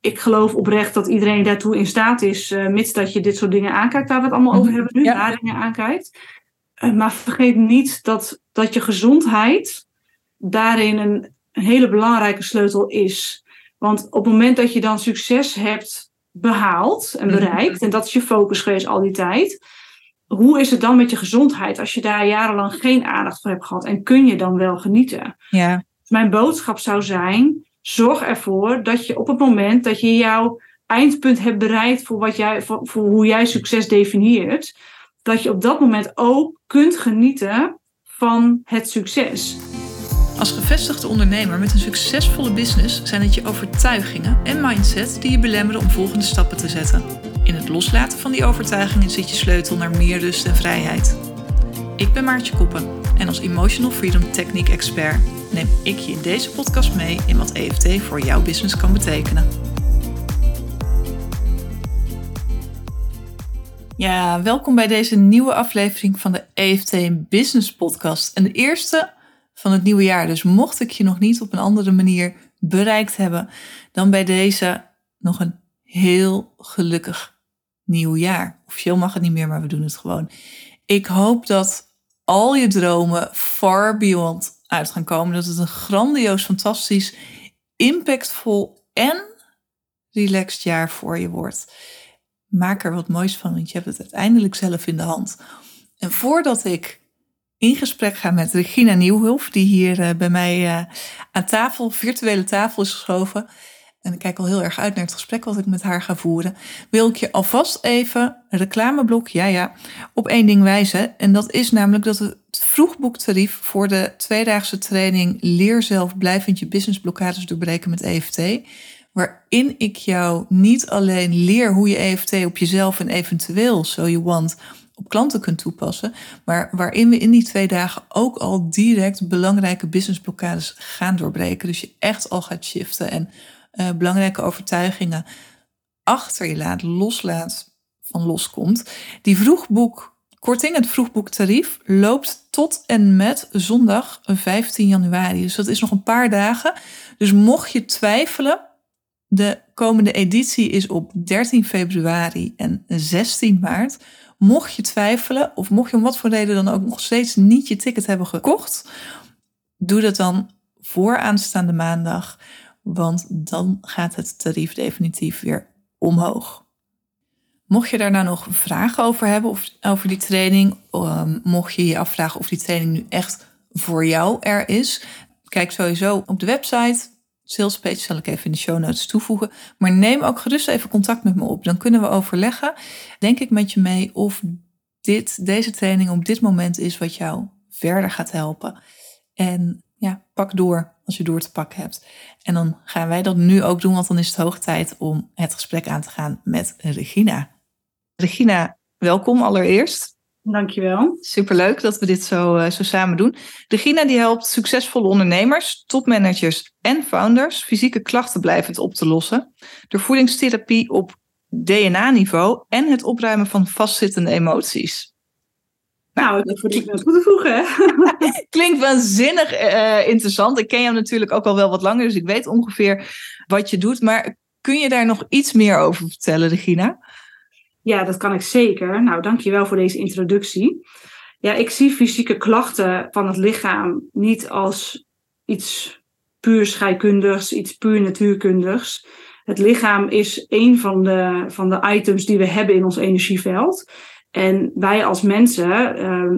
ik geloof oprecht dat iedereen daartoe in staat is, uh, mits dat je dit soort dingen aankijkt, waar we het allemaal over mhm. hebben nu, ja. daar dingen aankijkt. Uh, maar vergeet niet dat, dat je gezondheid daarin een, een hele belangrijke sleutel is. Want op het moment dat je dan succes hebt behaald en mhm. bereikt, en dat is je focus geweest al die tijd, hoe is het dan met je gezondheid als je daar jarenlang geen aandacht voor hebt gehad? En kun je dan wel genieten? Ja. Mijn boodschap zou zijn: zorg ervoor dat je op het moment dat je jouw eindpunt hebt bereikt voor, wat jij, voor, voor hoe jij succes definieert, dat je op dat moment ook kunt genieten van het succes. Als gevestigde ondernemer met een succesvolle business zijn het je overtuigingen en mindset die je belemmeren om volgende stappen te zetten. In het loslaten van die overtuigingen zit je sleutel naar meer rust en vrijheid. Ik ben Maartje Koppen en als Emotional Freedom Technique Expert neem ik je in deze podcast mee in wat EFT voor jouw business kan betekenen. Ja, welkom bij deze nieuwe aflevering van de EFT Business Podcast. En de eerste van het nieuwe jaar. Dus mocht ik je nog niet op een andere manier bereikt hebben, dan bij deze nog een heel gelukkig nieuw jaar. Officieel mag het niet meer, maar we doen het gewoon. Ik hoop dat al je dromen far beyond uit gaan komen. Dat het een grandioos, fantastisch, impactvol en relaxed jaar voor je wordt. Maak er wat moois van, want je hebt het uiteindelijk zelf in de hand. En voordat ik in gesprek ga met Regina Nieuwhof, die hier eh, bij mij uh, aan tafel, virtuele tafel is geschoven, en ik kijk al heel erg uit naar het gesprek wat ik met haar ga voeren, wil ik je alvast even reclameblok, ja ja, op één ding wijzen. En dat is namelijk dat het vroegboektarief voor de tweedaagse training Leer zelf blijvend je businessblokkades doorbreken met EFT, waarin ik jou niet alleen leer hoe je EFT op jezelf en eventueel, so you want, op klanten kunt toepassen, maar waarin we in die twee dagen ook al direct belangrijke businessblokkades gaan doorbreken. Dus je echt al gaat shiften en uh, belangrijke overtuigingen achter je laat, loslaat, van loskomt. Die vroegboek, korting, het vroegboektarief, loopt tot en met zondag 15 januari. Dus dat is nog een paar dagen. Dus mocht je twijfelen, de komende editie is op 13 februari en 16 maart. Mocht je twijfelen, of mocht je om wat voor reden dan ook nog steeds niet je ticket hebben gekocht, doe dat dan voor aanstaande maandag want dan gaat het tarief definitief weer omhoog. Mocht je daar nou nog vragen over hebben of over die training, um, mocht je je afvragen of die training nu echt voor jou er is, kijk sowieso op de website. Salespage zal ik even in de show notes toevoegen. Maar neem ook gerust even contact met me op. Dan kunnen we overleggen, denk ik met je mee, of dit, deze training op dit moment is wat jou verder gaat helpen. En ja, pak door als je door te pakken hebt. En dan gaan wij dat nu ook doen, want dan is het hoog tijd om het gesprek aan te gaan met Regina. Regina, welkom allereerst. Dankjewel. Superleuk dat we dit zo, uh, zo samen doen. Regina die helpt succesvolle ondernemers, topmanagers en founders fysieke klachten blijvend op te lossen. Door voedingstherapie op DNA-niveau en het opruimen van vastzittende emoties. Nou, dat moet ik nog toe te voegen. Klinkt waanzinnig uh, interessant. Ik ken jou natuurlijk ook al wel wat langer, dus ik weet ongeveer wat je doet. Maar kun je daar nog iets meer over vertellen, Regina? Ja, dat kan ik zeker. Nou, dankjewel voor deze introductie. Ja, ik zie fysieke klachten van het lichaam niet als iets puur scheikundigs, iets puur natuurkundigs. Het lichaam is een van de, van de items die we hebben in ons energieveld. En wij als mensen, ehm,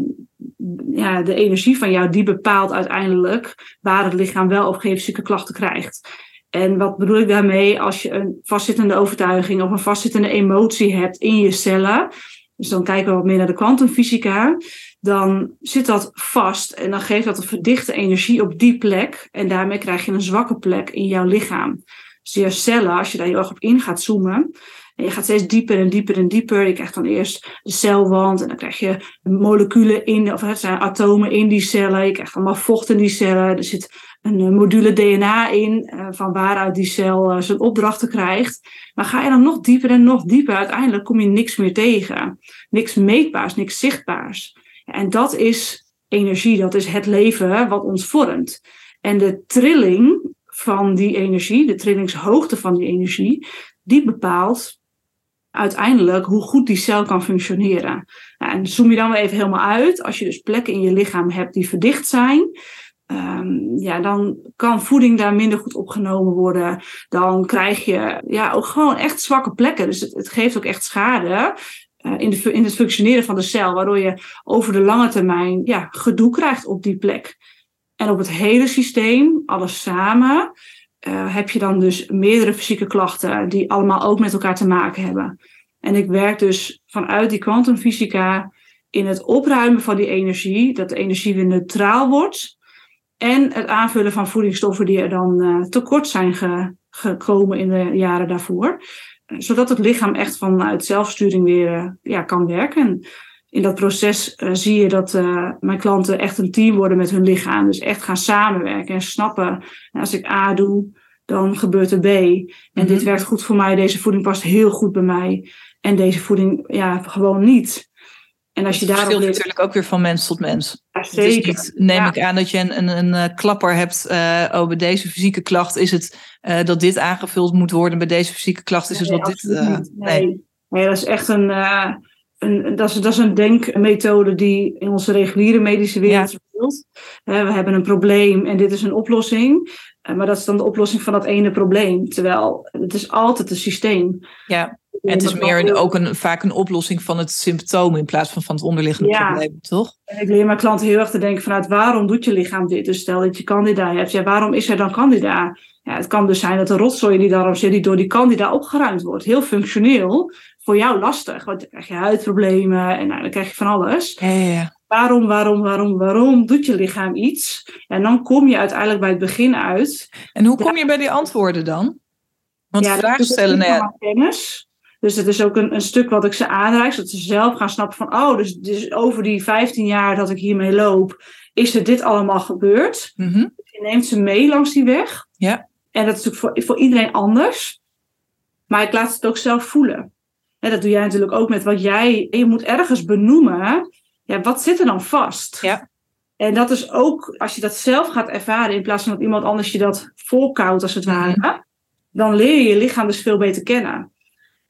ja, de energie van jou, die bepaalt uiteindelijk waar het lichaam wel of geen fysieke klachten krijgt. En wat bedoel ik daarmee? Als je een vastzittende overtuiging of een vastzittende emotie hebt in je cellen, dus dan kijken we wat meer naar de kwantumfysica, dan zit dat vast en dan geeft dat een verdichte energie op die plek en daarmee krijg je een zwakke plek in jouw lichaam. Dus je cellen, als je daar heel erg op in gaat zoomen, en je gaat steeds dieper en dieper en dieper. Je krijgt dan eerst de celwand en dan krijg je moleculen in, of het zijn atomen in die cellen. Je krijgt allemaal vocht in die cellen. Er zit een eh, module DNA in, eh, van waaruit die cel eh, zijn opdrachten krijgt. Maar ga je dan nog dieper en nog dieper, uiteindelijk kom je niks meer tegen. Niks meetbaars, niks zichtbaars. En dat is energie, dat is het leven wat ons vormt. En de trilling van die energie, de trillingshoogte van die energie, die bepaalt uiteindelijk hoe goed die cel kan functioneren. Nou, en zoom je dan weer even helemaal uit. Als je dus plekken in je lichaam hebt die verdicht zijn, um, ja, dan kan voeding daar minder goed opgenomen worden. Dan krijg je ja, ook gewoon echt zwakke plekken. Dus het, het geeft ook echt schade. Uh, in, de, in het functioneren van de cel, waardoor je over de lange termijn ja, gedoe krijgt op die plek. En op het hele systeem, alles samen, uh, heb je dan dus meerdere fysieke klachten die allemaal ook met elkaar te maken hebben. En ik werk dus vanuit die kwantumfysica in het opruimen van die energie, dat de energie weer neutraal wordt. En het aanvullen van voedingsstoffen die er dan uh, tekort zijn ge gekomen in de jaren daarvoor. Zodat het lichaam echt vanuit zelfsturing weer ja, kan werken in dat proces uh, zie je dat uh, mijn klanten echt een team worden met hun lichaam. Dus echt gaan samenwerken en snappen. En als ik A doe, dan gebeurt er B. En dit Mhm. werkt goed voor mij. Deze voeding past heel goed bij mij. En deze voeding, ja, gewoon niet. En als je Het daarop verschilt leert, natuurlijk ook weer van mens tot mens. ja, zeker. niet, neem Ja. ik aan dat je een, een, een eh, klapper hebt. eh oh, bij deze fysieke klacht is het eh, dat dit aangevuld moet worden. Bij deze fysieke klacht is het wat dit. eh, nee. nee. nee, dat is echt een, eh, een dat, is, dat is een denkmethode die in onze reguliere medische wereld speelt. We hebben een probleem en dit is een oplossing. Eh, maar dat is dan de oplossing van dat ene probleem. Terwijl het is altijd een systeem. Ja, En het is meer een, ook een, vaak een oplossing van het symptoom in plaats van van het onderliggende Ja. probleem, toch? En ik leer mijn klanten heel erg te denken vanuit waarom doet je lichaam dit? Dus stel dat je candida hebt. Ja, waarom is er dan candida? Ja, het kan dus zijn dat de rotzooi die darm zit die door die candida opgeruimd wordt. Heel functioneel. Voor jou lastig. Want dan krijg je huidproblemen en nou, dan krijg je van alles. Ja, ja, ja. Waarom, waarom, waarom, waarom doet je lichaam iets? En dan kom je uiteindelijk bij het begin uit. En hoe kom je bij die antwoorden dan? Want Ja, vragen ook stellen, niet nou ja, kennis. Dus het is ook een, een stuk wat ik ze aanreik, zodat ze zelf gaan snappen van, oh, dus, dus over die 15 jaar dat ik hiermee loop, is er dit allemaal gebeurd. mhm, Je neemt ze mee langs die weg. Ja. En dat is natuurlijk voor, voor iedereen anders. Maar ik laat het ook zelf voelen. En dat doe jij natuurlijk ook met wat jij. Je moet ergens benoemen. Ja, wat zit er dan vast? Ja. En dat is ook, als je dat zelf gaat ervaren, in plaats van dat iemand anders je dat voorkoudt, als het ware, dan leer je je lichaam dus veel beter kennen.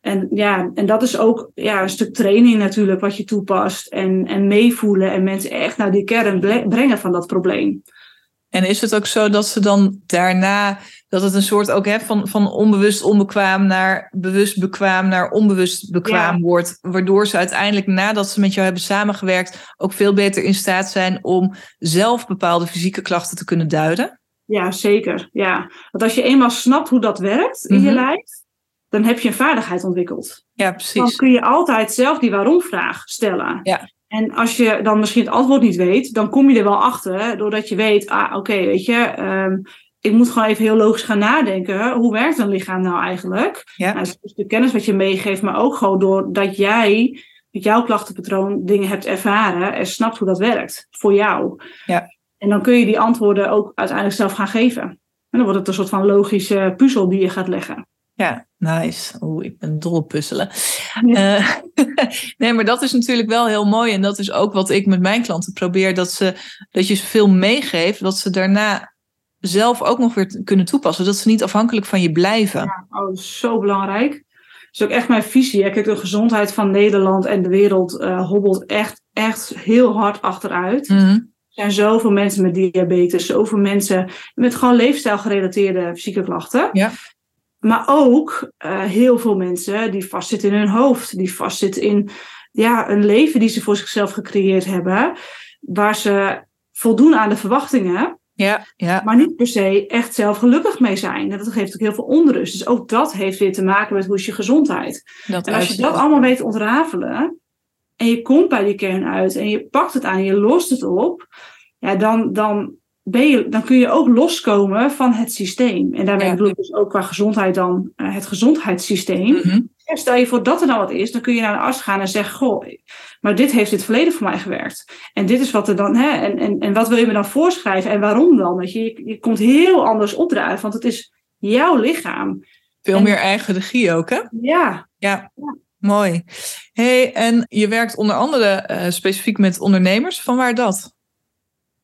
En ja, en dat is ook ja, een stuk training natuurlijk, wat je toepast. En, en meevoelen en mensen echt naar die kern brengen van dat probleem. En is het ook zo dat ze dan daarna, dat het een soort ook hè, van, van onbewust onbekwaam naar bewust bekwaam naar onbewust bekwaam wordt, waardoor ze uiteindelijk nadat ze met jou hebben samengewerkt ook veel beter in staat zijn om zelf bepaalde fysieke klachten te kunnen duiden? Ja, zeker. Ja. Want als je eenmaal snapt hoe dat werkt in je Mhm. lijf, dan heb je een vaardigheid ontwikkeld. Ja, Dan precies. kun je altijd zelf die waarom-vraag stellen. Ja. En als je dan misschien het antwoord niet weet, dan kom je er wel achter, hè, doordat je weet, ah, oké, weet je, ehm, ik moet gewoon even heel logisch gaan nadenken. Hoe werkt een lichaam nou eigenlijk? Ja. Nou, dus de kennis wat je meegeeft, maar ook gewoon doordat jij met jouw klachtenpatroon dingen hebt ervaren en snapt hoe dat werkt voor jou. Ja. En dan kun je die antwoorden ook uiteindelijk zelf gaan geven. En dan wordt het een soort van logische puzzel die je gaat leggen. Ja, nice. Oeh, ik ben dol op puzzelen. Ja. Eh, nee, maar dat is natuurlijk wel heel mooi. En dat is ook wat ik met mijn klanten probeer. Dat, ze, dat je ze veel meegeeft. Dat ze daarna zelf ook nog weer kunnen toepassen. Dat ze niet afhankelijk van je blijven. Ja, oh, dat is zo belangrijk. Dat is ook echt mijn visie. hè. Kijk, de gezondheid van Nederland en de wereld eh, hobbelt echt, echt heel hard achteruit. Mhm. Er zijn zoveel mensen met diabetes, zoveel mensen met gewoon leefstijlgerelateerde fysieke klachten. Ja. Maar ook eh, heel veel mensen die vastzitten in hun hoofd, die vastzitten in ja, een leven die ze voor zichzelf gecreëerd hebben, waar ze voldoen aan de verwachtingen, Ja, ja, maar niet per se echt zelf gelukkig mee zijn. En dat geeft ook heel veel onrust. Dus ook dat heeft weer te maken met hoe is je gezondheid. dat En als je dat allemaal weet ontrafelen en je komt bij die kern uit en je pakt het aan, je lost het op, ja, dan, dan, ben je, dan kun je ook loskomen van het systeem. En daarmee Ja. bedoel ik dus ook qua gezondheid dan eh, het gezondheidssysteem. Mhm. Stel je voor dat er nou wat is, dan kun je naar de arts gaan en zeggen: Goh, maar dit heeft in het verleden voor mij gewerkt. En dit is wat er dan, hè, en, en, en wat wil je me dan voorschrijven en waarom dan? Weet je, je, je komt heel anders opdrijven, want het is jouw lichaam. Veel En- meer eigen regie ook, hè? Ja, Ja, mooi. hey, en je werkt onder andere eh, specifiek met ondernemers. Van waar dat?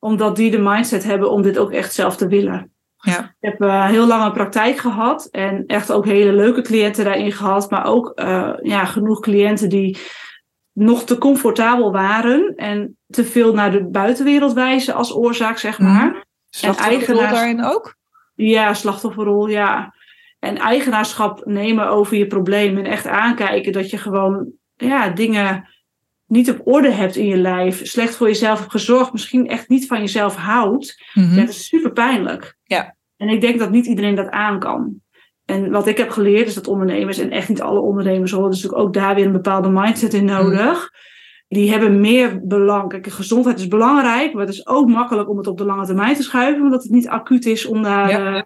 omdat die de mindset hebben om dit ook echt zelf te willen. Ja. Ik heb uh, heel lange praktijk gehad en echt ook hele leuke cliënten daarin gehad, maar ook uh, ja, genoeg cliënten die nog te comfortabel waren en te veel naar de buitenwereld wijzen als oorzaak, zeg maar. Mm. En eigenaar daarin ook? Ja, slachtofferrol, ja. En eigenaarschap nemen over je probleem en echt aankijken dat je gewoon ja, dingen niet op orde hebt in je lijf, slecht voor jezelf hebt gezorgd, misschien echt niet van jezelf houdt, mm dat is super pijnlijk. Ja. En ik denk dat niet iedereen dat aan kan. En wat ik heb geleerd is dat ondernemers, en echt niet alle ondernemers hoor, dus ook daar weer een bepaalde mindset in nodig. Die hebben meer belang. Kijk, gezondheid is belangrijk, maar het is ook makkelijk om het op de lange termijn te schuiven, omdat het niet acuut is om daar. Ja, uh,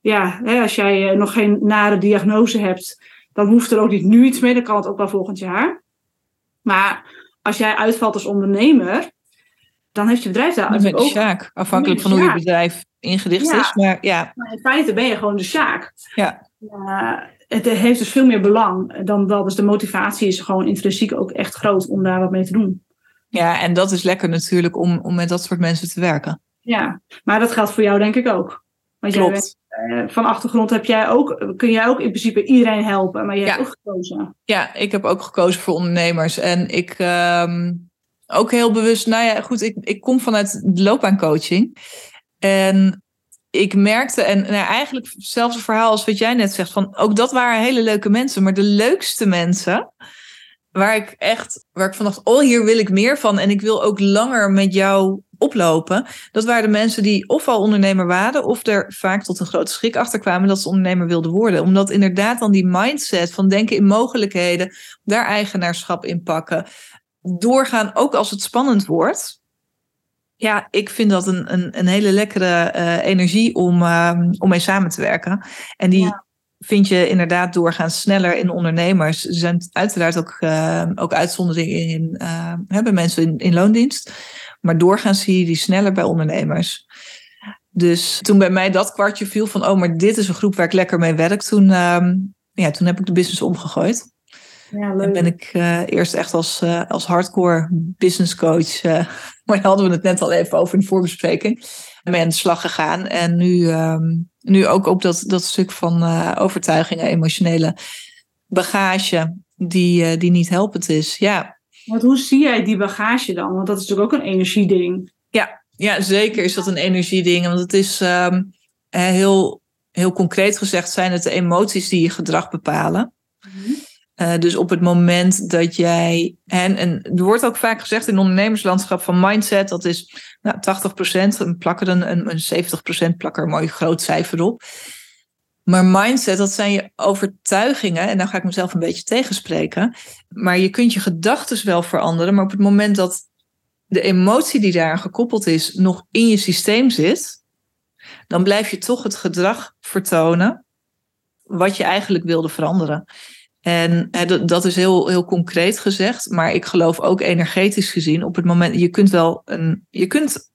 ja hè, als jij uh, nog geen nare diagnose hebt, dan hoeft er ook niet nu iets mee, dan kan het ook wel volgend jaar. Maar als jij uitvalt als ondernemer, dan heeft je bedrijf daar dan ben ook... Sjaak, afhankelijk van hoe je bedrijf ingericht is. Maar, ja. maar in feite ben je gewoon de sjaak. Ja. Uh, het heeft dus veel meer belang dan dat. Dus de motivatie is gewoon intrinsiek ook echt groot om daar wat mee te doen. Ja, en dat is lekker natuurlijk om, om met dat soort mensen te werken. Ja, maar dat geldt voor jou denk ik ook. Want Klopt. jij bent, van achtergrond heb jij ook, kun jij ook in principe iedereen helpen, maar jij ja. hebt ook gekozen. Ja, ik heb ook gekozen voor ondernemers. En ik um, ook heel bewust, nou ja, goed, ik, ik kom vanuit loopbaancoaching. En ik merkte, en nou, eigenlijk hetzelfde verhaal als wat jij net zegt, van ook dat waren hele leuke mensen, maar de leukste mensen, waar ik echt, waar ik van dacht, oh hier wil ik meer van en ik wil ook langer met jou oplopen, dat waren de mensen die of al ondernemer waren, of er vaak tot een grote schrik achter kwamen dat ze ondernemer wilden worden. Omdat inderdaad dan die mindset van denken in mogelijkheden, daar eigenaarschap in pakken, doorgaan ook als het spannend wordt ja, ik vind dat een, een, een hele lekkere uh, energie om, uh, om mee samen te werken. En die ja. vind je inderdaad doorgaans sneller in ondernemers. Er zijn uiteraard ook, uh, ook uitzonderingen in, bij mensen in, in loondienst. Maar doorgaans zie je die sneller bij ondernemers. Dus toen bij mij dat kwartje viel van, oh, maar dit is een groep waar ik lekker mee werk, toen, ja, toen heb ik de business omgegooid. Ja, leuk. En ben ik uh, eerst echt als, uh, als hardcore business coach, uh, maar daar hadden we het net al even over in de voorbespreking, mee aan de slag gegaan. En nu, um, nu ook op dat, dat stuk van overtuigingen, emotionele bagage, die, die niet helpend is. Ja. Want hoe zie jij die bagage dan? Want dat is natuurlijk ook een energieding. Ja, ja zeker is dat een energieding. Want het is um, heel, heel concreet gezegd, zijn het de emoties die je gedrag bepalen. Mm-hmm. Uh, dus op het moment dat jij. En, en er wordt ook vaak gezegd in ondernemerslandschap van mindset, dat is nou, 80%, een plak er een, een, een 70% plak er een mooi groot cijfer op. Maar mindset, dat zijn je overtuigingen. En dan ga ik mezelf een beetje tegenspreken. Maar je kunt je gedachten wel veranderen. Maar op het moment dat de emotie die daaraan gekoppeld is, nog in je systeem zit, dan blijf je toch het gedrag vertonen wat je eigenlijk wilde veranderen. En dat is heel, heel concreet gezegd, maar ik geloof ook energetisch gezien op het moment, je kunt wel een, je kunt,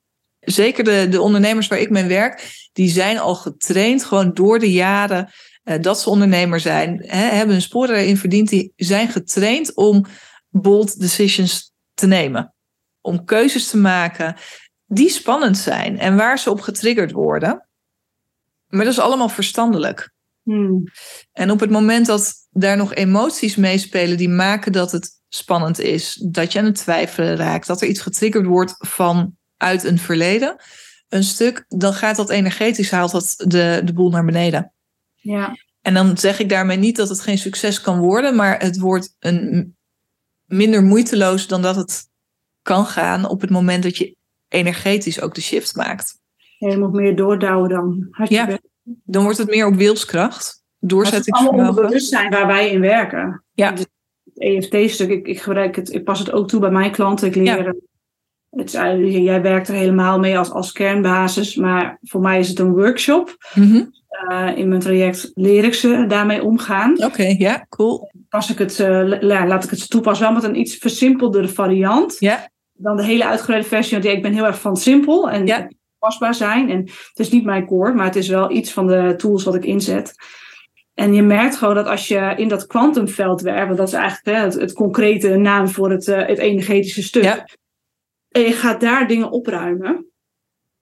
zeker de, de ondernemers waar ik mee werk, die zijn al getraind gewoon door de jaren eh, dat ze ondernemer zijn, hè, hebben hun sporen erin verdiend, die zijn getraind om bold decisions te nemen. Om keuzes te maken die spannend zijn en waar ze op getriggerd worden. Maar dat is allemaal verstandelijk. Hmm. En op het moment dat daar nog emoties meespelen die maken dat het spannend is, dat je aan het twijfelen raakt, dat er iets getriggerd wordt vanuit een verleden, een stuk, dan gaat dat energetisch, haalt dat de, de boel naar beneden. Ja. En dan zeg ik daarmee niet dat het geen succes kan worden, maar het wordt een minder moeiteloos dan dat het kan gaan op het moment dat je energetisch ook de shift maakt. Ja, je moet meer doordouwen dan. Ja, dan wordt het meer op wilskracht. Doorzettingsvermogen. Het is allemaal bewustzijn waar wij in werken. Ja. Dus het EFT-stuk, ik, ik gebruik het, ik pas het ook toe bij mijn klanten. Ik leer, Ja. Het is, jij werkt er helemaal mee als, als kernbasis, maar voor mij is het een workshop. Mhm. Uh, in mijn traject leer ik ze daarmee omgaan. Oké, ja, cool. Pas ik het, uh, laat ik het toepassen, wel met een iets versimpeldere variant. Ja. Dan de hele uitgebreide versie, want ja, ik ben heel erg van simpel en Ja. pasbaar zijn. En het is niet mijn core, maar het is wel iets van de tools wat ik inzet. En je merkt gewoon dat als je in dat kwantumveld werkt, want dat is eigenlijk hè, het, het concrete naam voor het, uh, het energetische stuk. En je gaat daar dingen opruimen.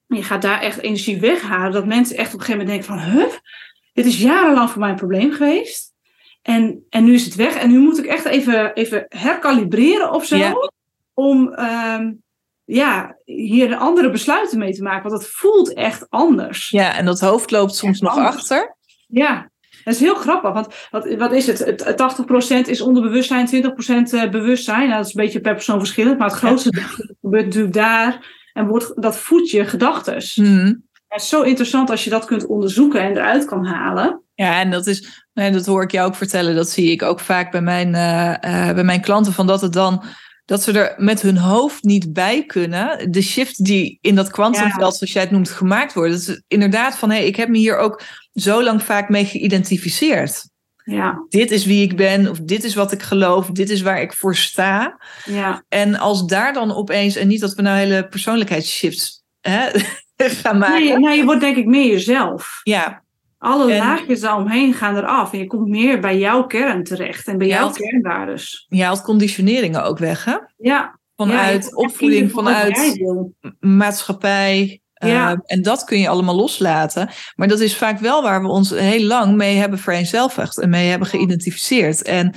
je gaat daar echt energie weghalen. Dat mensen echt op een gegeven moment denken van, huh, dit is jarenlang voor mij een probleem geweest. En, en nu is het weg. En nu moet ik echt even, even herkalibreren of zo. Om ehm, ja, hier andere besluiten mee te maken. Want het voelt echt anders. Ja, en dat hoofd loopt soms nog achter. Ja, dat is heel grappig. Want wat, wat is het? het 80% is onderbewustzijn, 20% eh, bewustzijn. Nou, dat is een beetje per persoon verschillend. Maar het grootste gebeurt natuurlijk daar. En wordt, dat voedt je gedachtes. Mm. Het is zo interessant als je dat kunt onderzoeken en eruit kan halen. Ja, en dat is, nee, dat hoor ik jou ook vertellen. Dat zie ik ook vaak bij mijn, uh, uh, bij mijn klanten. Van dat het dan dat ze er met hun hoofd niet bij kunnen. De shift die in dat kwantumveld, ja. zoals jij het noemt, gemaakt wordt. Dat is inderdaad van, hé, hey, ik heb me hier ook zo lang vaak mee geïdentificeerd. Ja. Dit is wie ik ben, of dit is wat ik geloof, dit is waar ik voor sta. Ja. En als daar dan opeens, en niet dat we nou hele persoonlijkheidsshifts hè, gaan maken. Nee, nee, je wordt denk ik meer jezelf. Ja. Alle en, laagjes daaromheen gaan eraf. En je komt meer bij jouw kern terecht en bij jouw kernwaardes. Je haalt conditioneringen ook weg, hè? Ja. Vanuit ja, opvoeding, vanuit maatschappij. Ja. Uh, en dat kun je allemaal loslaten. Maar dat is vaak wel waar we ons heel lang mee hebben vereenzelvigd en mee hebben geïdentificeerd. En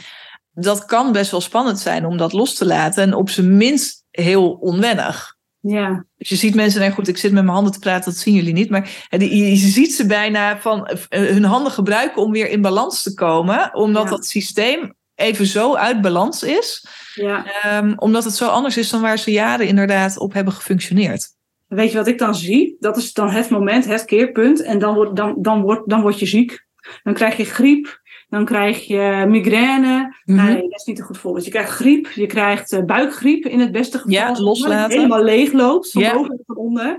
dat kan best wel spannend zijn om dat los te laten. En op zijn minst heel onwennig. Ja. Dus je ziet mensen, en goed, ik zit met mijn handen te praten, dat zien jullie niet. Maar je ziet ze bijna van hun handen gebruiken om weer in balans te komen. Omdat Ja. dat systeem even zo uit balans is. ja. Ehm, omdat het zo anders is dan waar ze jaren inderdaad op hebben gefunctioneerd. Weet je wat ik dan zie? Dat is dan het moment, het keerpunt. En dan word, dan, dan word, dan word je ziek. Dan krijg je griep. Dan krijg je migraine. Mhm. Nee, dat is niet een goed voorbeeld. Je krijgt griep. Je krijgt eh, buikgriep in het beste geval. Ja, loslaten. Helemaal leeg loopt. Van Ja. boven en van onder.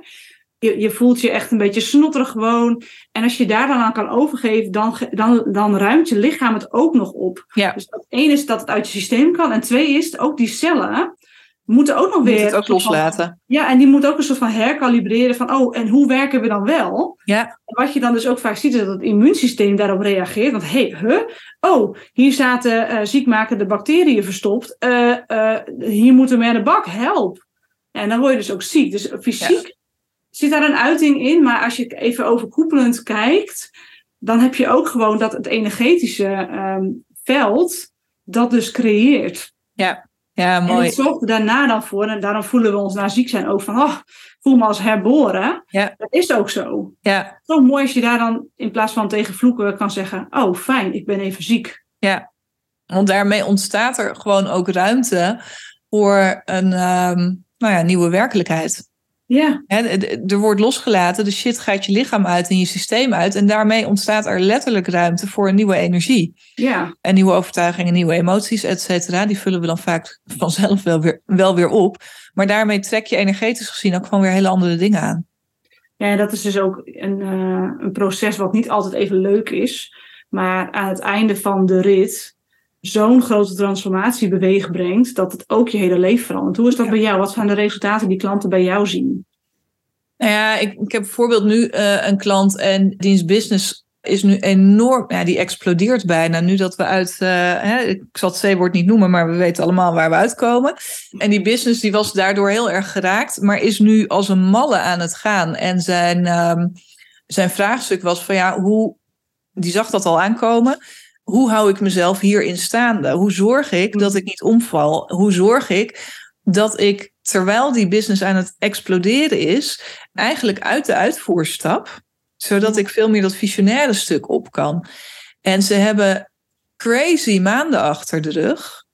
Je, je voelt je echt een beetje snotterig gewoon. En als je daar dan aan kan overgeven, dan, dan, dan ruimt je lichaam het ook nog op. Ja, Dus dat één is dat het uit je systeem kan. En twee is ook die cellen moeten ook nog moet weer... het ook loslaten. Ja, en die moet ook een soort van herkalibreren van, oh, en hoe werken we dan wel? Ja, En wat je dan dus ook vaak ziet, is dat het immuunsysteem daarop reageert. Want hé, hey, huh? oh, hier zaten eh, ziekmakende bacteriën verstopt. Eh, eh, hier moeten we aan de bak, help. En dan word je dus ook ziek. Dus fysiek zit daar een uiting in. Maar als je even overkoepelend kijkt, dan heb je ook gewoon dat het energetische ehm, veld dat dus creëert. ja En mooi. het zorgt daarna dan voor, en daarom voelen we ons na ziek zijn ook van, oh, voel me als herboren. Ja. Dat is ook zo. Ja, Zo mooi als je daar dan in plaats van tegen vloeken kan zeggen, oh fijn, ik ben even ziek. ja. Want daarmee ontstaat er gewoon ook ruimte voor een ehm, nou ja, nieuwe werkelijkheid. Ja, er wordt losgelaten, de shit gaat je lichaam uit en je systeem uit. En daarmee ontstaat er letterlijk ruimte voor een nieuwe energie. ja, En nieuwe overtuigingen, nieuwe emoties, et cetera. Die vullen we dan vaak vanzelf wel weer, wel weer op. Maar daarmee trek je energetisch gezien ook gewoon weer hele andere dingen aan. ja en dat is dus ook een, eh, een proces wat niet altijd even leuk is. Maar aan het einde van de rit zo'n grote transformatie beweeg brengt, dat het ook je hele leven verandert. Hoe is dat Ja. bij jou? Wat zijn de resultaten die klanten bij jou zien? Nou ja, ik, ik heb bijvoorbeeld nu eh, een klant en diens business is nu enorm, ja, die explodeert bijna. Nu dat we uit, eh, hè, ik zal het C-woord niet noemen, maar we weten allemaal waar we uitkomen. En die business die was daardoor heel erg geraakt, maar is nu als een malle aan het gaan. En zijn, ehm, zijn vraagstuk was van ja, hoe, die zag dat al aankomen. Hoe hou ik mezelf hierin staande? Hoe zorg ik dat ik niet omval? Hoe zorg ik dat ik, terwijl die business aan het exploderen is, eigenlijk uit de uitvoer stap, zodat ik veel meer dat visionaire stuk op kan. En ze hebben crazy maanden achter de rug,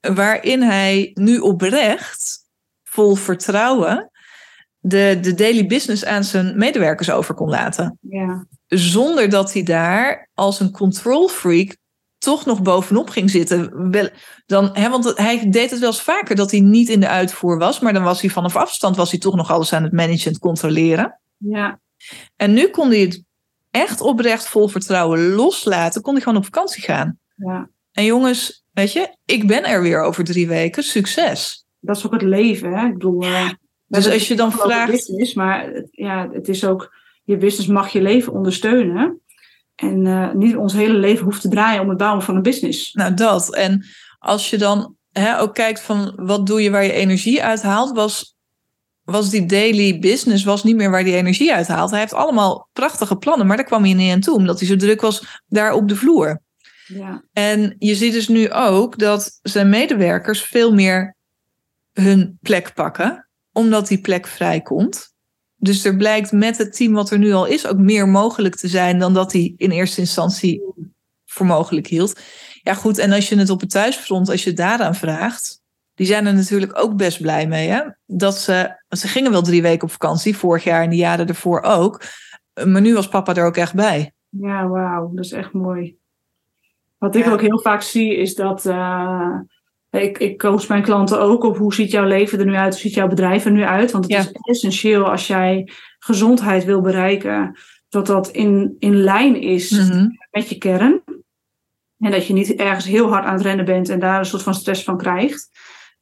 waarin hij nu oprecht, vol vertrouwen, de, de daily business aan zijn medewerkers over kon laten Ja, zonder dat hij daar als een control freak toch nog bovenop ging zitten. Wel, dan, hè, want hij deed het wel eens vaker dat hij niet in de uitvoer was, maar dan was hij vanaf afstand was hij toch nog alles aan het managen en het controleren. ja, En nu kon hij het echt oprecht vol vertrouwen loslaten, kon hij gewoon op vakantie gaan. ja. En jongens, weet je, ik ben er weer over drie weken. Succes. Dat is ook het leven. Hè? Ik bedoel, eh, we Dus als je dan vraagt. Business, maar ja, het is ook, je business mag je leven ondersteunen. En eh, niet ons hele leven hoeft te draaien om het bouwen van een business. Nou, dat. En als je dan hè, ook kijkt van wat doe je waar je energie uit haalt, was was die daily business was niet meer waar hij energie uit haalt. Hij heeft allemaal prachtige plannen, maar daar kwam hij niet aan toe, omdat hij zo druk was daar op de vloer. Ja. En je ziet dus nu ook dat zijn medewerkers veel meer hun plek pakken, omdat die plek vrijkomt. Dus er blijkt met het team wat er nu al is ook meer mogelijk te zijn dan dat hij in eerste instantie voor mogelijk hield. Ja, goed, en als je het op het thuisfront, als je daaraan vraagt, die zijn er natuurlijk ook best blij mee. Hè? Dat ze, ze gingen wel drie weken op vakantie, vorig jaar en de jaren ervoor ook. Maar nu was papa er ook echt bij. Ja, wauw, dat is echt mooi. Wat ik Ja. ook heel vaak zie is dat. eh, ik, ik coach mijn klanten ook op hoe ziet jouw leven er nu uit, hoe ziet jouw bedrijf er nu uit. Want het Ja. is essentieel als jij gezondheid wil bereiken, dat dat in, in lijn is Mhm. met je kern. En dat je niet ergens heel hard aan het rennen bent en daar een soort van stress van krijgt.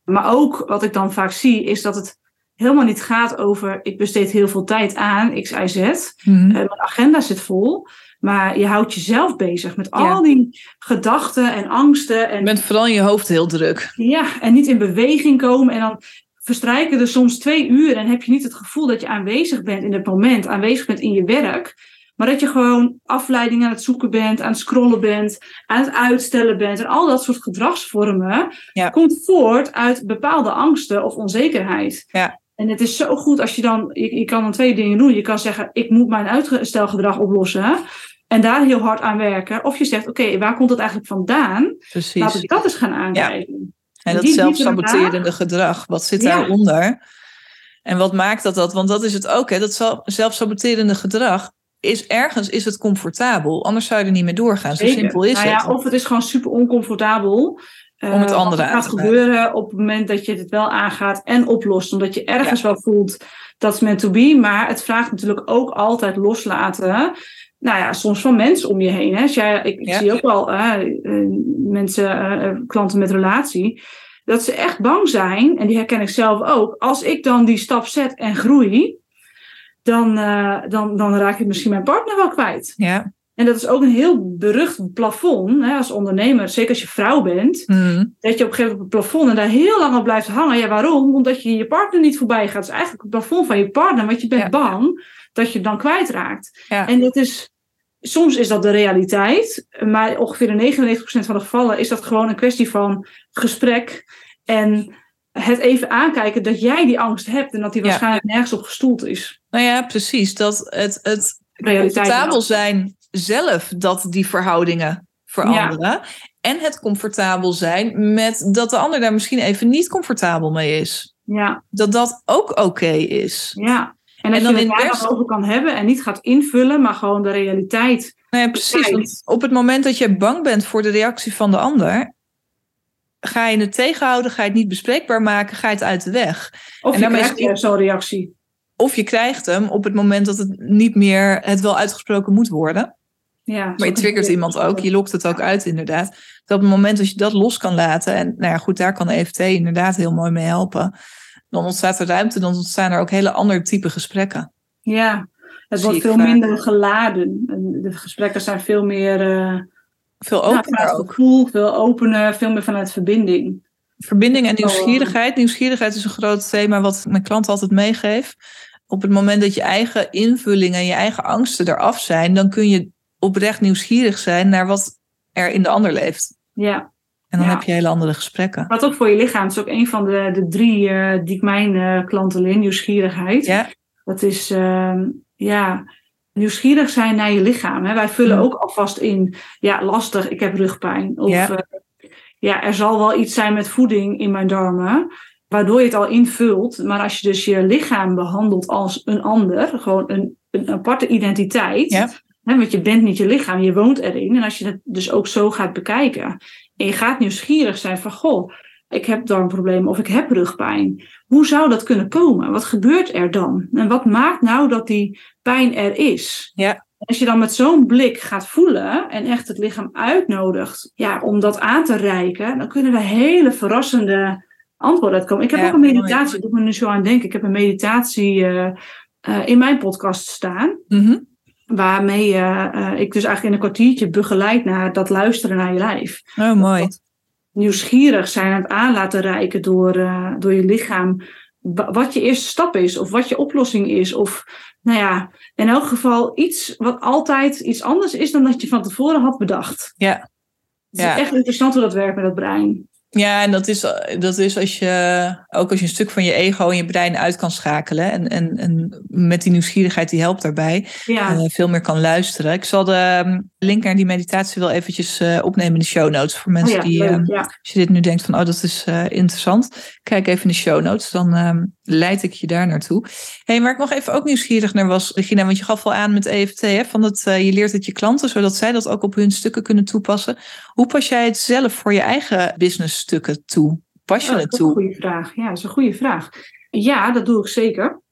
Maar ook wat ik dan vaak zie, is dat het helemaal niet gaat over ik besteed heel veel tijd aan X, Y, Z. Mhm. Eh, mijn agenda zit vol. Maar je houdt jezelf bezig met Ja. al die gedachten en angsten. En, Je bent vooral in je hoofd heel druk. ja, en niet in beweging komen. En dan verstrijken er soms twee uur. En heb je niet het gevoel dat je aanwezig bent in het moment. Aanwezig bent in je werk. Maar dat je gewoon afleiding aan het zoeken bent. Aan het scrollen bent. Aan het uitstellen bent. En al dat soort gedragsvormen. Ja. Komt voort uit bepaalde angsten of onzekerheid. Ja. En het is zo goed als je dan, je, je kan dan twee dingen doen. Je kan zeggen, ik moet mijn uitstelgedrag oplossen. En daar heel hard aan werken. Of je zegt, oké, waar komt het eigenlijk vandaan? Laten Precies. we dat eens gaan aankijken. En dat zelfsaboterende gedrag, wat zit Ja. daaronder? En wat maakt dat dat? Want dat is het ook, hè? Dat zelf- zelfsaboterende gedrag is ergens is het comfortabel. Anders zou je er niet mee doorgaan. Zo Zeker. simpel is nou het. Ja, of het is gewoon super oncomfortabel. eh, Om het andere er aan gaat te gebeuren op het moment dat je het wel aangaat en oplost. Omdat je ergens wel voelt dat is meant to be. Maar het vraagt natuurlijk ook altijd loslaten. Nou ja, soms van mensen om je heen. Hè. Jij, ik, ik Ja. zie ook wel eh, eh, mensen, eh, klanten met relatie. Dat ze echt bang zijn, en die herken ik zelf ook. Als ik dan die stap zet en groei, dan, dan, dan raak ik misschien mijn partner wel kwijt. Ja. En dat is ook een heel berucht plafond hè, als ondernemer, zeker als je vrouw bent. Mhm. Dat je op een gegeven moment op het plafond en daar heel lang op blijft hangen. Ja, waarom? Omdat je je partner niet voorbij gaat. Het is eigenlijk het plafond van je partner, want je bent Ja. bang dat je het dan kwijtraakt. Ja. En dat is, soms is dat de realiteit, maar ongeveer in 99% van de gevallen is dat gewoon een kwestie van gesprek en het even aankijken dat jij die angst hebt en dat die Ja. waarschijnlijk nergens op gestoeld is. Nou ja, precies. Dat het, het comfortabel zijn zelf dat die verhoudingen veranderen. En het comfortabel zijn met dat de ander daar misschien even niet comfortabel mee is. Ja, Dat dat ook oké is. ja. En dat En dan je in het daar dan over kan hebben en niet gaat invullen, maar gewoon de realiteit. Nou ja, precies. Want op het moment dat je bang bent voor de reactie van de ander, ga je het tegenhouden, ga je het niet bespreekbaar maken, ga je het uit de weg. Of En je krijgt is- weer zo'n reactie. Of je krijgt hem op het moment dat het niet meer het wel uitgesproken moet worden. Ja, Maar je triggert iemand ook, je lokt het ook uit inderdaad. Dat op het moment dat je dat los kan laten, en nou ja, goed, daar kan EFT inderdaad heel mooi mee helpen. Dan ontstaat er ruimte, dan ontstaan er ook hele andere type gesprekken. Ja, het wordt veel vaak. minder geladen. En De gesprekken zijn veel meer uh, Veel nou, opener ook. gevoel, veel opener, veel meer vanuit verbinding. Verbinding en Oh, nieuwsgierigheid. Nieuwsgierigheid is een groot thema wat mijn klanten altijd meegeef. Op het moment dat je eigen invullingen en je eigen angsten eraf zijn, dan kun je oprecht nieuwsgierig zijn naar wat er in de ander leeft. Ja, En dan Ja. heb je hele andere gesprekken. wat ook voor je lichaam is ook een van de, de drie eh, die ik mijn eh, klanten leer, nieuwsgierigheid. Ja, Dat is, ehm, ja, nieuwsgierig zijn naar je lichaam. Hè. Wij vullen Mm. ook alvast in, ja, lastig, ik heb rugpijn. Of Ja. ja. ja, er zal wel iets zijn met voeding in mijn darmen. Waardoor je het al invult. Maar als je dus je lichaam behandelt als een ander, gewoon een, een aparte identiteit. Want je bent niet je lichaam, je woont erin. En als je het dus ook zo gaat bekijken. En je gaat nieuwsgierig zijn van, goh, ik heb darmproblemen of ik heb rugpijn. Hoe zou dat kunnen komen? Wat gebeurt er dan? En wat maakt nou dat die pijn er is? Ja. Als je dan met zo'n blik gaat voelen en echt het lichaam uitnodigt ja, om dat aan te reiken, dan kunnen we hele verrassende antwoorden uitkomen. Ik heb Ja, ook een meditatie, ik doe me nu zo aan denken. Ik heb een meditatie eh, eh, in mijn podcast staan, Mhm. Waarmee eh, ik dus eigenlijk in een kwartiertje begeleid naar dat luisteren naar je lijf Oh, mooi. nieuwsgierig zijn aan het aan laten reiken door, eh, door je lichaam wat je eerste stap is, of wat je oplossing is. Of nou ja, in elk geval iets wat altijd iets anders is dan dat je van tevoren had bedacht. Ja. Het is echt interessant hoe dat werkt met dat brein. Ja, en dat is, dat is als je ook als je een stuk van je ego en je brein uit kan schakelen. En, en, en met die nieuwsgierigheid die helpt daarbij. Ja. Uh, veel meer kan luisteren. Ik zal de ehm, link naar die meditatie wel eventjes uh, opnemen in de show notes. Voor mensen oh ja, die, leuk, uh, als je dit nu denkt van, oh dat is eh, interessant. Kijk even in de show notes, dan ehm, leid ik je daar naartoe. hey, waar ik nog even ook nieuwsgierig naar was, Regina, want je gaf al aan met EFT, hè, van dat je leert het je klanten, zodat zij dat ook op hun stukken kunnen toepassen. Hoe pas jij het zelf voor je eigen businessstukken toe? Pas je oh, het toe? Dat is een goede vraag. Ja, dat is een goede vraag. Ja, dat doe ik zeker.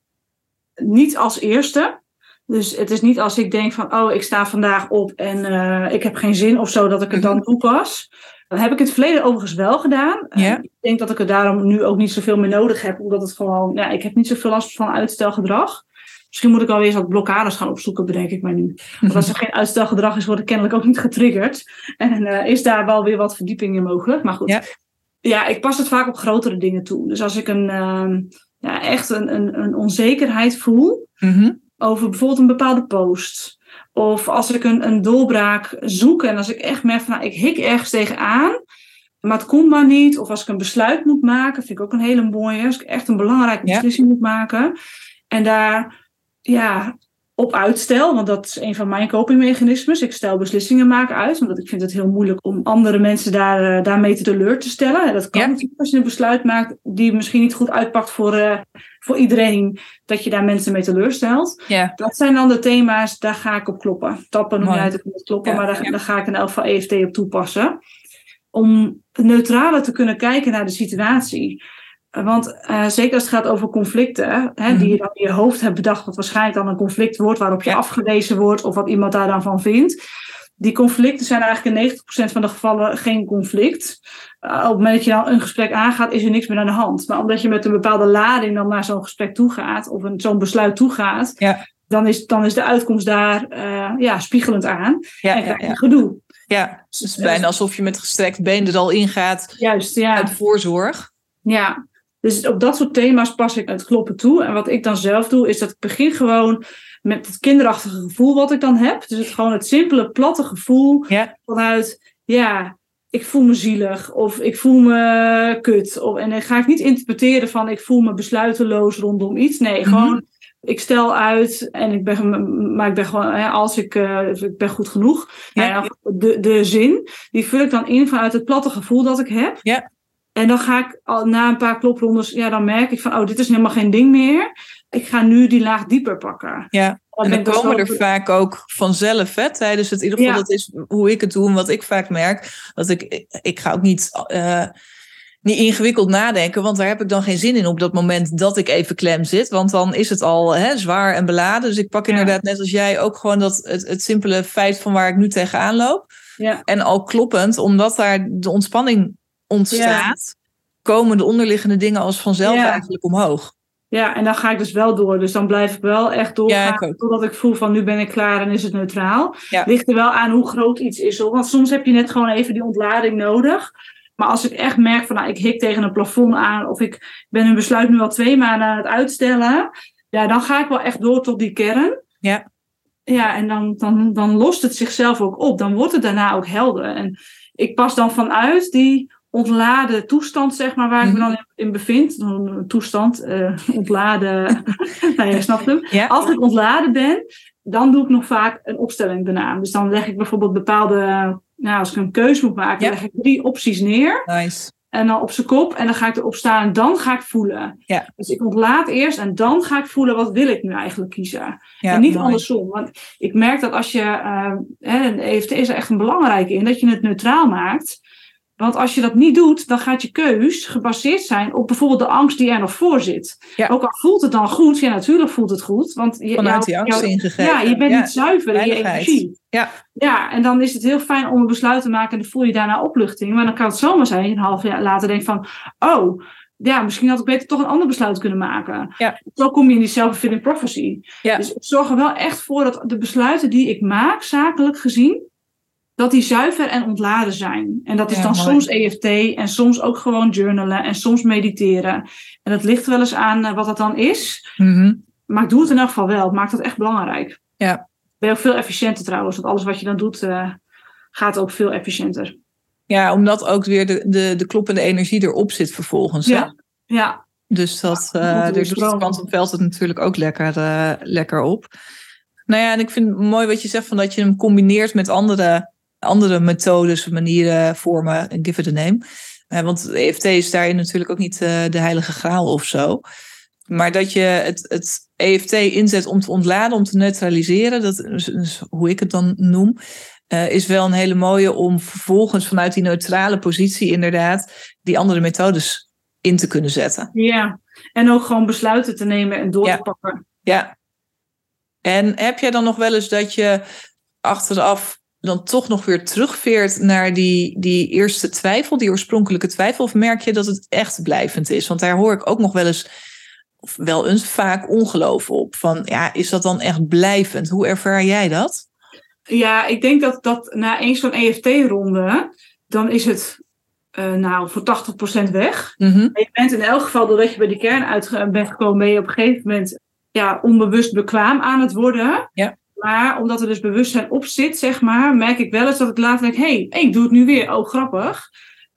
Niet als eerste. Dus het is niet als ik denk van, oh, ik sta vandaag op en uh, ik heb geen zin of zo, dat ik het dan toepas. Dat heb ik in het verleden overigens wel gedaan. Ja. ik denk dat ik er daarom nu ook niet zoveel meer nodig heb, omdat het gewoon, ja, ik heb niet zoveel last van uitstelgedrag. Misschien moet ik alweer eens wat blokkades gaan opzoeken, bedenk ik mij nu. Want als er geen uitstelgedrag is, word ik kennelijk ook niet getriggerd. En uh, is daar wel weer wat verdieping in mogelijk. Maar goed, ja. ja, ik pas het vaak op grotere dingen toe. Dus als ik een, uh, ja, echt een, een, een onzekerheid voel mm-hmm. over bijvoorbeeld een bepaalde post. Of als ik een, een doorbraak zoek en als ik echt merk van, nou, ik hik ergens tegenaan, maar het komt maar niet. Of als ik een besluit moet maken, vind ik ook een hele mooie. Als ik echt een belangrijke beslissing ja. moet maken. En daar ja, op uitstel, want dat is een van mijn copingmechanismes. Ik stel beslissingen maken uit, omdat ik vind het heel moeilijk om andere mensen daar, uh, daarmee te teleur te stellen. Dat kan Ja. natuurlijk als je een besluit maakt die misschien niet goed uitpakt voor, uh, voor iedereen, dat je daar mensen mee teleurstelt. Ja. Dat zijn dan de thema's, daar ga ik op kloppen. Tappen noem ook niet kloppen, Ja, maar daar, daar ga ik in elk geval EFT op toepassen. Om neutraler te kunnen kijken naar de situatie. Want eh, zeker als het gaat over conflicten, hè, die je dan in je hoofd hebt bedacht, wat waarschijnlijk dan een conflict wordt waarop je Ja. afgewezen wordt of wat iemand daar dan van vindt. Die conflicten zijn eigenlijk in 90% van de gevallen geen conflict. Eh, op het moment dat je dan een gesprek aangaat, is er niks meer aan de hand. Maar omdat je met een bepaalde lading dan naar zo'n gesprek toe gaat, of een- zo'n besluit toe gaat, Ja. dan, is, dan is de uitkomst daar eh, ja, spiegelend aan. Ja, en krijg je gedoe. ja. Dus het is bijna alsof je met gestrekt been er al ingaat Juist, ja. uit voorzorg. Ja, dus op dat soort thema's pas ik het kloppen toe. En wat ik dan zelf doe, is dat ik begin gewoon met het kinderachtige gevoel wat ik dan heb. Dus het, gewoon het simpele, platte gevoel Ja. vanuit, ja, ik voel me zielig of ik voel me kut. Of, en dan ga ik niet interpreteren van ik voel me besluiteloos rondom iets. Nee, Mhm. gewoon ik stel uit en ik ben, maar ik ben gewoon, hè, als ik, eh, ik ben goed genoeg. Ja. Nou ja, de, de zin, die vul ik dan in vanuit het platte gevoel dat ik heb. Ja. En dan ga ik al na een paar kloprondes, ja, dan merk ik van, oh, dit is helemaal geen ding meer. Ik ga nu die laag dieper pakken. Ja. Dan En dan dus komen er vaak ook vanzelf, hè, tijdens het, in ieder geval, Ja. dat is hoe ik het doe en wat ik vaak merk. Dat ik, ik ga ook niet, eh, niet ingewikkeld nadenken, want daar heb ik dan geen zin in op dat moment dat ik even klem zit. Want dan is het al hè, zwaar en beladen. Dus ik pak Ja. inderdaad, net als jij, ook gewoon dat, het, het simpele feit van waar ik nu tegenaan loop. Ja. En al kloppend, omdat daar de ontspanning ontstaat, komen de onderliggende dingen als vanzelf Ja. eigenlijk omhoog. Ja, en dan ga ik dus wel door. Dus dan blijf ik wel echt doorgaan Ja, totdat ik voel van nu ben ik klaar en is het neutraal. Ja. Ligt er wel aan hoe groot iets is. Hoor. Want soms heb je net gewoon even die ontlading nodig. Maar als ik echt merk van nou, ik hik tegen een plafond aan of ik ben een besluit nu al twee maanden aan het uitstellen. Ja, dan ga ik wel echt door tot die kern. Ja. Ja, en dan, dan, dan lost het zichzelf ook op. Dan wordt het daarna ook helder. En ik pas dan vanuit die ontladen toestand, zeg maar, waar ik me Mhm. dan in, in bevind. Een toestand, eh, ontladen. nou, je snapt hem. Ja. Als ik ontladen ben, dan doe ik nog vaak een opstelling daarna. Dus dan leg ik bijvoorbeeld bepaalde, nou, als ik een keuze moet maken, Ja. leg ik drie opties neer. Nice. En dan op zijn kop. En dan ga ik erop staan en dan ga ik voelen. Ja. Dus ik ontlaat eerst en dan ga ik voelen wat wil ik nu eigenlijk kiezen. Ja, en niet mooi. andersom. Want ik merk dat als je, eh, hè, de EFT is er echt een belangrijke in, dat je het neutraal maakt. Want als je dat niet doet, dan gaat je keus gebaseerd zijn op bijvoorbeeld de angst die er nog voor zit. Ja. Ook al voelt het dan goed, ja natuurlijk voelt het goed. Want je, Vanuit die angst ingegeven. Ja, je bent Ja. niet zuiver in je energie. Ja. Ja, en dan is het heel fijn om een besluit te maken en dan voel je daarna opluchting. Maar dan kan het zomaar zijn, een half jaar later denk van, oh, ja, misschien had ik beter toch een ander besluit kunnen maken. Ja. Zo kom je in die self-fulfilling prophecy. Ja. Dus ik zorg er wel echt voor dat de besluiten die ik maak, zakelijk gezien, dat die zuiver en ontladen zijn. En dat is Ja, dan mooi. soms EFT en soms ook gewoon journalen en soms mediteren. En dat ligt wel eens aan eh, wat dat dan is. Mhm. Maar ik doe het in elk geval wel. Het maakt dat echt belangrijk. Ja. Ben je ook veel efficiënter trouwens. Want alles wat je dan doet, eh, gaat ook veel efficiënter. Ja, omdat ook weer de, de, de kloppende energie erop zit vervolgens. Hè? Ja. Ja, Dus dat, Ja, eh moet daar doet het natuurlijk ook lekker, lekker op. Nou ja, en ik vind het mooi wat je zegt van dat je hem combineert met andere, andere methodes, manieren, vormen. En give it a name. Eh, want EFT is daarin natuurlijk ook niet eh, de heilige graal of zo. Maar dat je het, het EFT inzet om te ontladen, om te neutraliseren, dat is, is hoe ik het dan noem, eh, is wel een hele mooie om vervolgens vanuit die neutrale positie inderdaad die andere methodes in te kunnen zetten. ja. En ook gewoon besluiten te nemen en door Ja. te pakken. Ja. En heb jij dan nog wel eens dat je achteraf dan toch nog weer terugveert naar die, die eerste twijfel, die oorspronkelijke twijfel? Of merk je dat het echt blijvend is? Want daar hoor ik ook nog wel eens, of wel eens vaak ongeloof op. Van ja, is dat dan echt blijvend? Hoe ervaar jij dat? Ja, ik denk dat, dat na eens zo'n EFT-ronde, dan is het eh, nou voor 80% weg. Maar je bent in elk geval, doordat je bij de kern uit bent gekomen, ben je op een gegeven moment ja, onbewust bekwaam aan het worden. Ja. Maar omdat er dus bewustzijn op zit, zeg maar, merk ik wel eens dat ik later denk, hé, hey, ik doe het nu weer. Oh, grappig.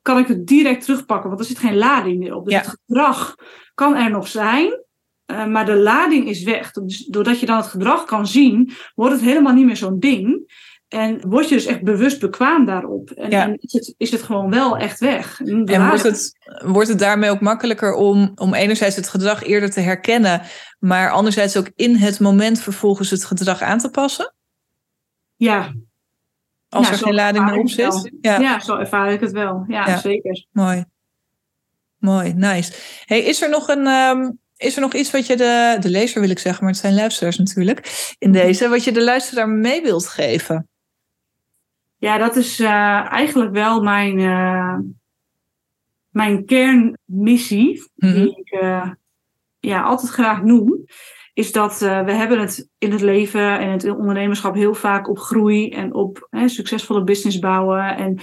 Kan ik het direct terugpakken, want er zit geen lading meer op. Dus Ja. het gedrag kan er nog zijn, eh, maar de lading is weg. Dus doordat je dan het gedrag kan zien, wordt het helemaal niet meer zo'n ding. En word je dus echt bewust bekwaam daarop. En, Ja. en is, het, is het gewoon wel echt weg. En wordt het, wordt het daarmee ook makkelijker om, om enerzijds het gedrag eerder te herkennen, maar anderzijds ook in het moment vervolgens het gedrag aan te passen? Ja, Als Ja, er geen lading meer op zit? Ja. ja. zo ervaar ik het wel. Ja, zeker. Mooi. Mooi, nice. Hey, is er nog een. ehm, is er nog iets wat je de, de lezer wil ik zeggen, maar het zijn luisteraars natuurlijk in deze, wat je de luisteraar mee wilt geven? Ja, dat is eh, eigenlijk wel mijn, eh, mijn kernmissie, Mhm. die ik eh, ja, altijd graag noem. Is dat we hebben het in het leven en het ondernemerschap heel vaak op groei en op hè, succesvolle business bouwen. En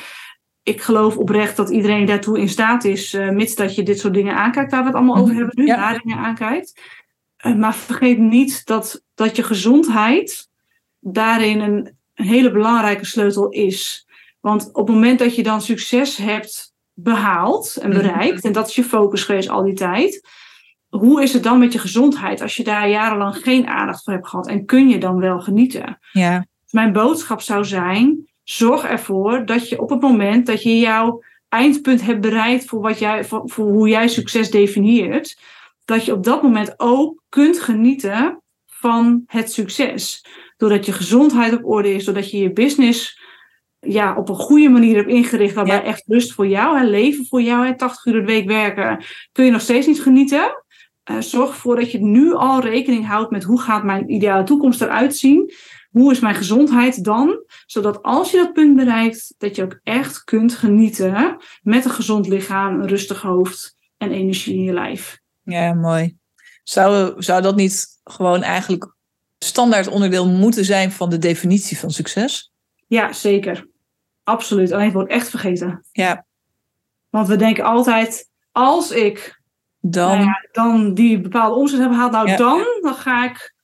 ik geloof oprecht dat iedereen daartoe in staat is, mits dat je dit soort dingen aankijkt, waar we het allemaal over Mhm. hebben nu, Ja. ladingen aankijkt. Eh, maar vergeet niet dat, dat je gezondheid daarin een hele belangrijke sleutel is. Want op het moment dat je dan succes hebt behaald en Mhm. bereikt, en dat is je focus geweest al die tijd, hoe is het dan met je gezondheid als je daar jarenlang geen aandacht voor hebt gehad? En kun je dan wel genieten? Ja, Mijn boodschap zou zijn: zorg ervoor dat je op het moment dat je jouw eindpunt hebt bereikt voor, wat jij, voor, voor hoe jij succes definieert, dat je op dat moment ook kunt genieten van het succes. Doordat je gezondheid op orde is, doordat je je business ja, op een goede manier hebt ingericht, waarbij Ja. echt rust voor jou, hè, leven voor jou, hè, 80 uur de week werken, kun je nog steeds niet genieten. Eh, zorg ervoor dat je nu al rekening houdt met hoe gaat mijn ideale toekomst eruit zien. Hoe is mijn gezondheid dan? Zodat als je dat punt bereikt, dat je ook echt kunt genieten met een gezond lichaam, een rustig hoofd en energie in je lijf. ja mooi. Zou, zou dat niet gewoon eigenlijk standaard onderdeel moeten zijn van de definitie van succes? Ja, zeker. Absoluut. Alleen het wordt echt vergeten. Ja, Want we denken altijd, als ik dan. nou ja, dan die bepaalde omzet heb gehaald, nou Ja. dan, dan ga ik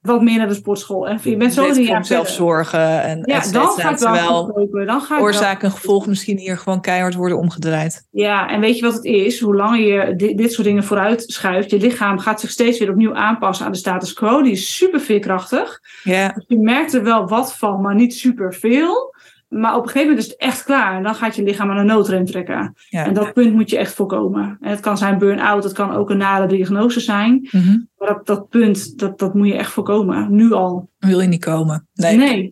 wat meer naar de sportschool. En je bent zo om jaar zelf verder. zorgen en Ja, et dan ga ik wel. Dan ga ik oorzaak en gevolg misschien hier gewoon keihard worden omgedraaid. Ja, en weet je wat het is? Hoe langer je di- dit soort dingen vooruit schuift, je lichaam gaat zich steeds weer opnieuw aanpassen aan de status quo. Die is super veerkrachtig. Ja, Dus je merkt er wel wat van, maar niet super veel. Maar op een gegeven moment is het echt klaar. En dan gaat je lichaam aan de noodrem trekken. ja. En dat punt moet je echt voorkomen. En het kan zijn burn-out, het kan ook een nare diagnose zijn. Mhm. Maar dat, dat punt, dat, dat moet je echt voorkomen. Nu al. wil je niet komen. Nee, Nee.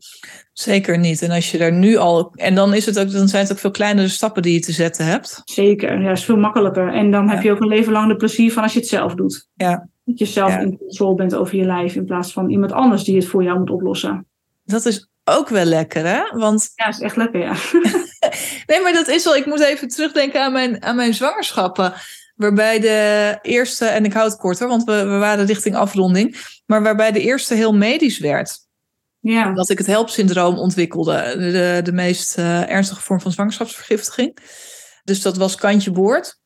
zeker niet. En als je daar nu al. En dan, is het ook, dan zijn het ook veel kleinere stappen die je te zetten hebt. Zeker. Ja, is veel makkelijker. En dan heb je ook een leven lang de plezier van als je het zelf doet. Ja. Dat je zelf Ja. in controle bent over je lijf in plaats van iemand anders die het voor jou moet oplossen. Dat is ook wel lekker, hè? Want Ja, is echt lekker, ja. nee, maar dat is wel. Ik moet even terugdenken aan mijn, aan mijn zwangerschappen. Waarbij de eerste, en ik houd het korter, want we, we waren richting afronding. Maar waarbij de eerste heel medisch werd. Ja. Dat ik het helpsyndroom ontwikkelde. De, de meest uh, ernstige vorm van zwangerschapsvergiftiging. Dus dat was kantje boord.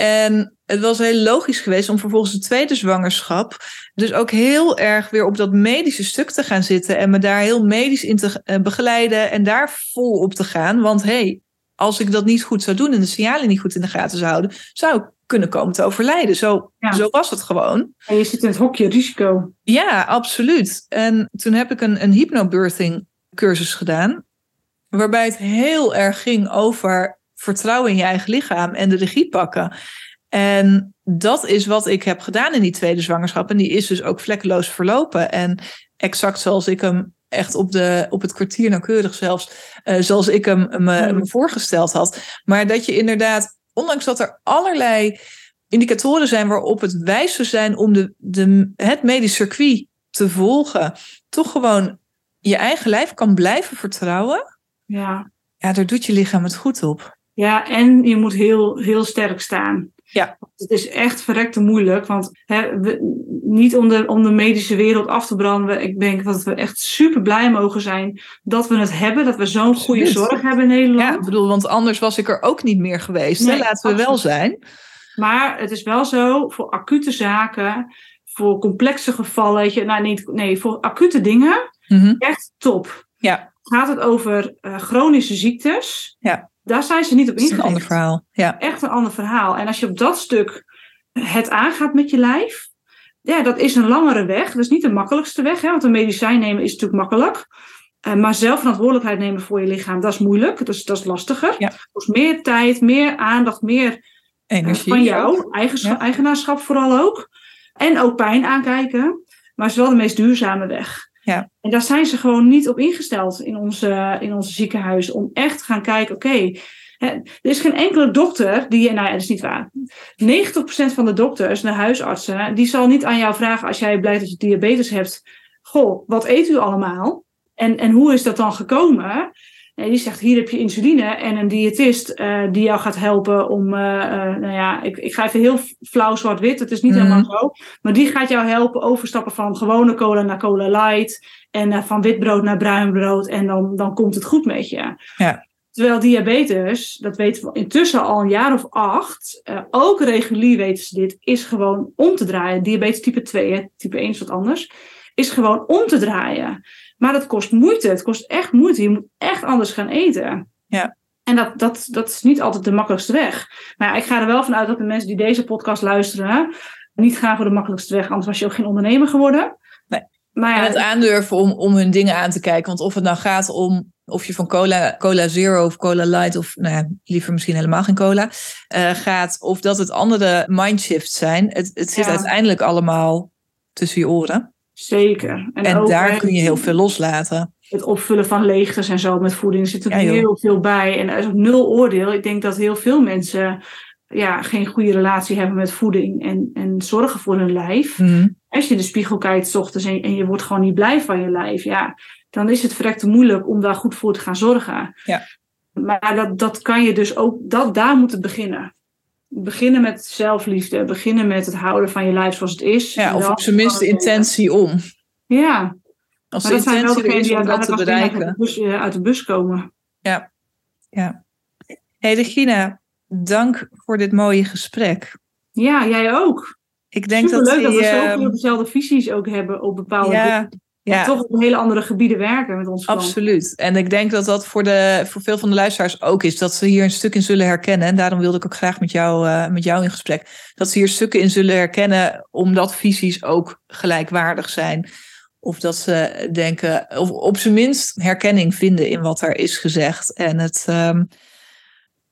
En het was heel logisch geweest om vervolgens de tweede zwangerschap dus ook heel erg weer op dat medische stuk te gaan zitten en me daar heel medisch in te uh, begeleiden en daar vol op te gaan. Want hey, als ik dat niet goed zou doen en de signalen niet goed in de gaten zou houden, zou ik kunnen komen te overlijden. Zo, Ja. zo was het gewoon. En je zit in het hokje risico. Ja, absoluut. En toen heb ik een, een hypnobirthing cursus gedaan. Waarbij het heel erg ging over vertrouwen in je eigen lichaam en de regie pakken. En dat is wat ik heb gedaan in die tweede zwangerschap. En die is dus ook vlekkeloos verlopen. En exact zoals ik hem echt op, de, op het kwartier nauwkeurig zelfs, uh, zoals ik hem me, me voorgesteld had. Maar dat je inderdaad, ondanks dat er allerlei indicatoren zijn waarop het wijs zou zijn om de, de, het medisch circuit te volgen, toch gewoon je eigen lijf kan blijven vertrouwen. Ja. Ja, daar doet je lichaam het goed op. Ja, en je moet heel, heel sterk staan. Ja. Het is echt verrekte moeilijk, want hè, we, niet om de, om de medische wereld af te branden. Ik denk dat we echt super blij mogen zijn dat we het hebben, dat we zo'n goede zorg hebben in Nederland. Ja, ik bedoel, want anders was ik er ook niet meer geweest. Nee, hè? Laten we wel zijn. Maar het is wel zo, voor acute zaken, voor complexe gevallen, weet je, nou, niet, nee, voor acute dingen, mm-hmm. echt top. Ja. Gaat het over uh, chronische ziektes? Ja. Daar zijn ze niet op ingericht. een ander verhaal. Ja. Echt een ander verhaal. En als je op dat stuk het aangaat met je lijf, ja, dat is een langere weg. Dat is niet de makkelijkste weg, hè, want een medicijn nemen is natuurlijk makkelijk. Uh, maar zelf verantwoordelijkheid nemen voor je lichaam, dat is moeilijk. Dat is, dat is lastiger. Ja. Dus meer tijd, meer aandacht, meer Energie, uh, van jou, eigen, ja. eigenaarschap vooral ook. En ook pijn aankijken. Maar het is wel de meest duurzame weg. Ja. En daar zijn ze gewoon niet op ingesteld in onze, in onze ziekenhuis. Om echt te gaan kijken, oké, er is geen enkele dokter die, nou ja, dat is niet waar. 90% van de dokters, de huisartsen, die zal niet aan jou vragen als jij blijkt dat je diabetes hebt. Goh, wat eet u allemaal? En, en hoe is dat dan gekomen? En die zegt, hier heb je insuline en een diëtist uh, die jou gaat helpen om, uh, nou ja, ik, ik ga even heel flauw zwart-wit, het is niet mm. helemaal zo. Maar die gaat jou helpen overstappen van gewone cola naar cola light en van wit brood naar bruin brood en dan, dan komt het goed met je. Ja. Terwijl diabetes, dat weten we intussen al een jaar of acht, ook regulier weten ze dit, is gewoon om te draaien. Diabetes type 2, hè, type 1 is wat anders, is gewoon om te draaien. Maar dat kost moeite, het kost echt moeite. Je moet echt anders gaan eten. Ja. En dat, dat, dat is niet altijd de makkelijkste weg. Maar ja, ik ga er wel vanuit dat de mensen die deze podcast luisteren, niet gaan voor de makkelijkste weg, anders was je ook geen ondernemer geworden. Nee. Maar ja, en het aandurven om, om hun dingen aan te kijken. Want of het nou gaat om of je van cola, cola zero of cola light of nou ja, liever misschien helemaal geen cola uh, gaat. Of dat het andere mindshifts zijn. Het, het zit ja. uiteindelijk allemaal tussen je oren. Zeker. En, en ook, daar kun je heel veel loslaten. Het opvullen van leegtes en zo met voeding. Zit er ja, heel veel bij. En er is ook nul oordeel. Ik denk dat heel veel mensen ja, geen goede relatie hebben met voeding en, en zorgen voor hun lijf. Mm. Als je in de spiegel kijkt s ochtends en, en je wordt gewoon niet blij van je lijf. Ja, dan is het verrekte moeilijk om daar goed voor te gaan zorgen. Ja. Maar dat, dat kan je dus ook, dat, daar moet het beginnen. Beginnen met zelfliefde, beginnen met het houden van je lijf zoals het is. Ja, of op zijn minst de intentie om. Ja. Als de intentie er is om dat te bereiken. Uit de, bus, uit de bus komen. Ja. ja. hey, Regina, dank voor dit mooie gesprek. Ja, jij ook. Ik denk Superleuk dat, die, dat we zoveel dezelfde visies ook hebben op bepaalde ja, dingen. Ja. toch op hele andere gebieden werken met ons Absoluut. En ik denk dat dat voor, de, voor veel van de luisteraars ook is. Dat ze hier een stuk in zullen herkennen. En daarom wilde ik ook graag met jou, uh, met jou in gesprek. Dat ze hier stukken in zullen herkennen. Omdat visies ook gelijkwaardig zijn. Of dat ze denken, of op zijn minst herkenning vinden in wat er is gezegd. En het, um,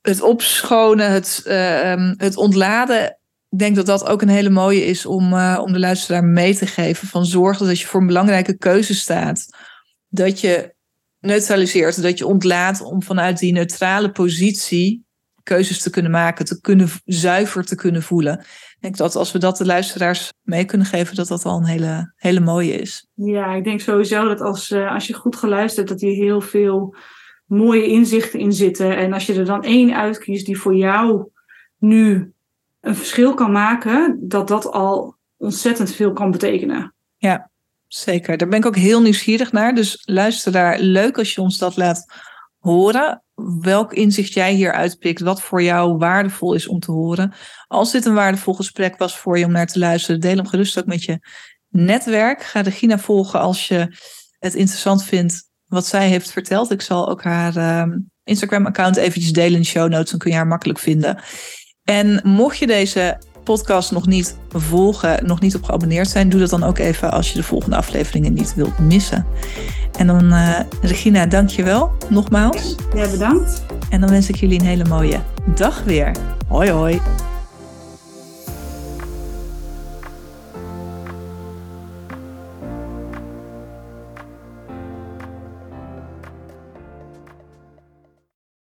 het opschonen, het, uh, um, het ontladen ik denk dat dat ook een hele mooie is om, uh, om de luisteraar mee te geven. Van zorg dat je voor een belangrijke keuze staat. Dat je neutraliseert, dat je ontlaat om vanuit die neutrale positie keuzes te kunnen maken, te kunnen zuiver te kunnen voelen. Ik denk dat als we dat de luisteraars mee kunnen geven, dat dat al een hele, hele mooie is. Ja, ik denk sowieso dat als, uh, als je goed geluisterd, dat hier heel veel mooie inzichten in zitten. En als je er dan één uitkiest die voor jou nu een verschil kan maken, dat dat al ontzettend veel kan betekenen. Ja, zeker. Daar ben ik ook heel nieuwsgierig naar. Dus luister daar. Leuk als je ons dat laat horen. Welk inzicht jij hier uitpikt. Wat voor jou waardevol is om te horen. Als dit een waardevol gesprek was voor je om naar te luisteren. Deel hem gerust ook met je netwerk. Ga Regina volgen als je het interessant vindt wat zij heeft verteld. Ik zal ook haar ehm, Instagram-account eventjes delen in de show notes. Dan kun je haar makkelijk vinden. En mocht je deze podcast nog niet volgen, nog niet op geabonneerd zijn, doe dat dan ook even als je de volgende afleveringen niet wilt missen. En dan, uh, Regina, dank je wel nogmaals. Ja, bedankt. En dan wens ik jullie een hele mooie dag weer. Hoi hoi.